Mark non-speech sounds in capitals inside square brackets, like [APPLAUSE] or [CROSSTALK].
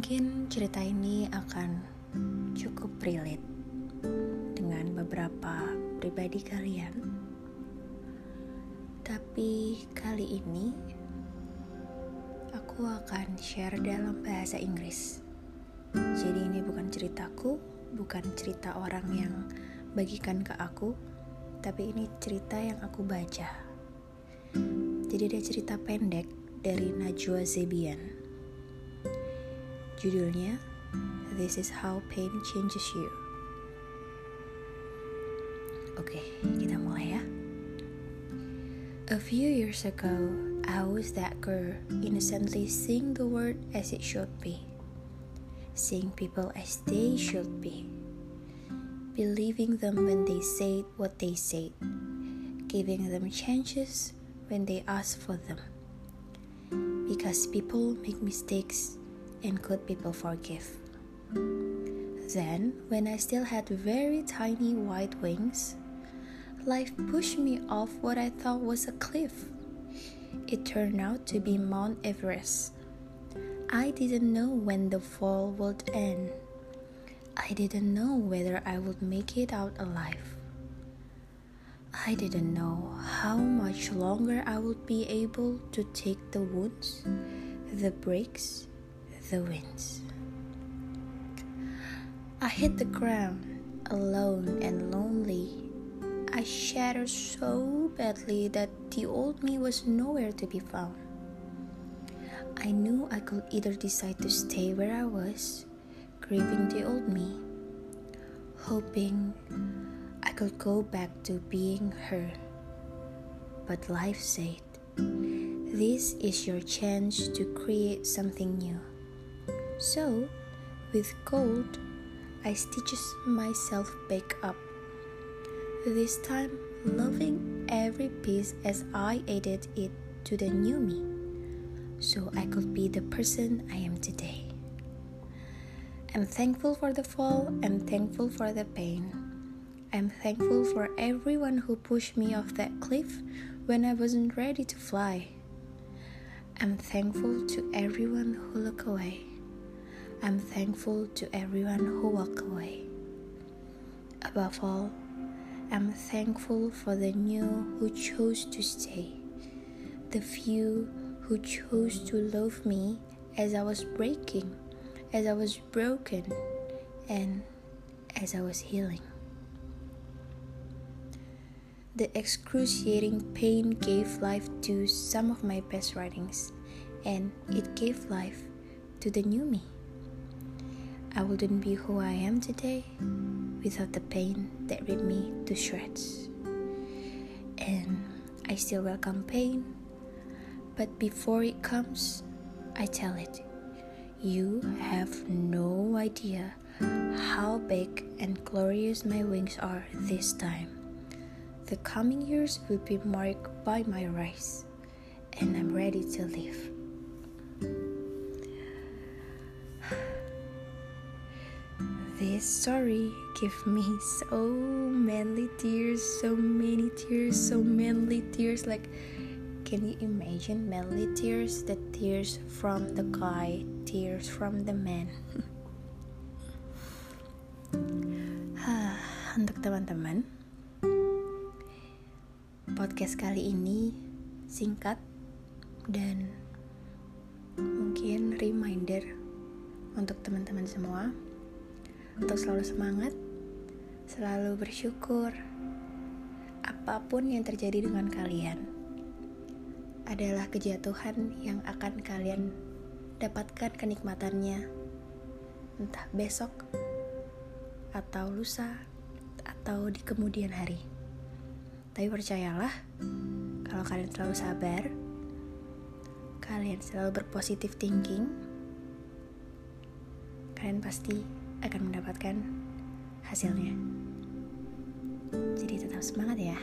Mungkin cerita ini akan cukup relate dengan beberapa pribadi kalian. Tapi kali ini aku akan share dalam bahasa Inggris. Jadi ini bukan ceritaku, bukan cerita orang yang bagikan ke aku, tapi ini cerita yang aku baca. Jadi ada cerita pendek dari Najwa Zebian. Judulnya This is How Pain Changes You. Oke, kita mulai ya. A few years ago, I was that girl innocently seeing the world as it should be, seeing people as they should be, believing them when they said what they said, giving them chances when they asked for them. Because people make mistakes and good people forgive. Then, when I still had very tiny white wings, life pushed me off what I thought was a cliff. It turned out to be Mount Everest. I didn't know when the fall would end. I didn't know whether I would make it out alive. I didn't know how much longer I would be able to take the wounds, the breaks, the winds. I hit the ground alone and lonely I shattered so badly that the old me was nowhere to be found. I knew I could either decide to stay where I was, grieving the old me, hoping I could go back to being her. But life said, This is your chance to create something new. So, with gold, I stitches myself back up this time loving every piece as I added it to the new me, so I could be the person I am today. I'm thankful for the fall, I'm thankful for the pain. I'm thankful for everyone who pushed me off that cliff when I wasn't ready to fly. I'm thankful to everyone who looked away. I'm thankful to everyone who walked away. Above all, I'm thankful for the new who chose to stay, the few who chose to love me as I was breaking, as I was broken, and as I was healing. The excruciating pain gave life to some of my best writings, and it gave life to the new me. I wouldn't be who I am today without the pain that ripped me to shreds. And I still welcome pain, but before it comes, I tell it, you have no idea how big and glorious my wings are this time. The coming years will be marked by my rise, and I'm ready to live. This story gave me so many tears, so many tears, so many tears. Like, can you imagine manly tears? The tears from the guy, tears from the man. [SIGHS] [SIGHS] Untuk teman-teman, podcast kali ini singkat dan mungkin reminder untuk teman-teman semua untuk selalu semangat, selalu bersyukur. Apa pun yang terjadi dengan kalian adalah kejatuhan yang akan kalian dapatkan kenikmatannya, entah besok atau lusa atau di kemudian hari. Tapi percayalah, kalau kalian selalu sabar, kalian selalu berpositif thinking, kalian pasti akan mendapatkan hasilnya. Jadi tetap semangat ya.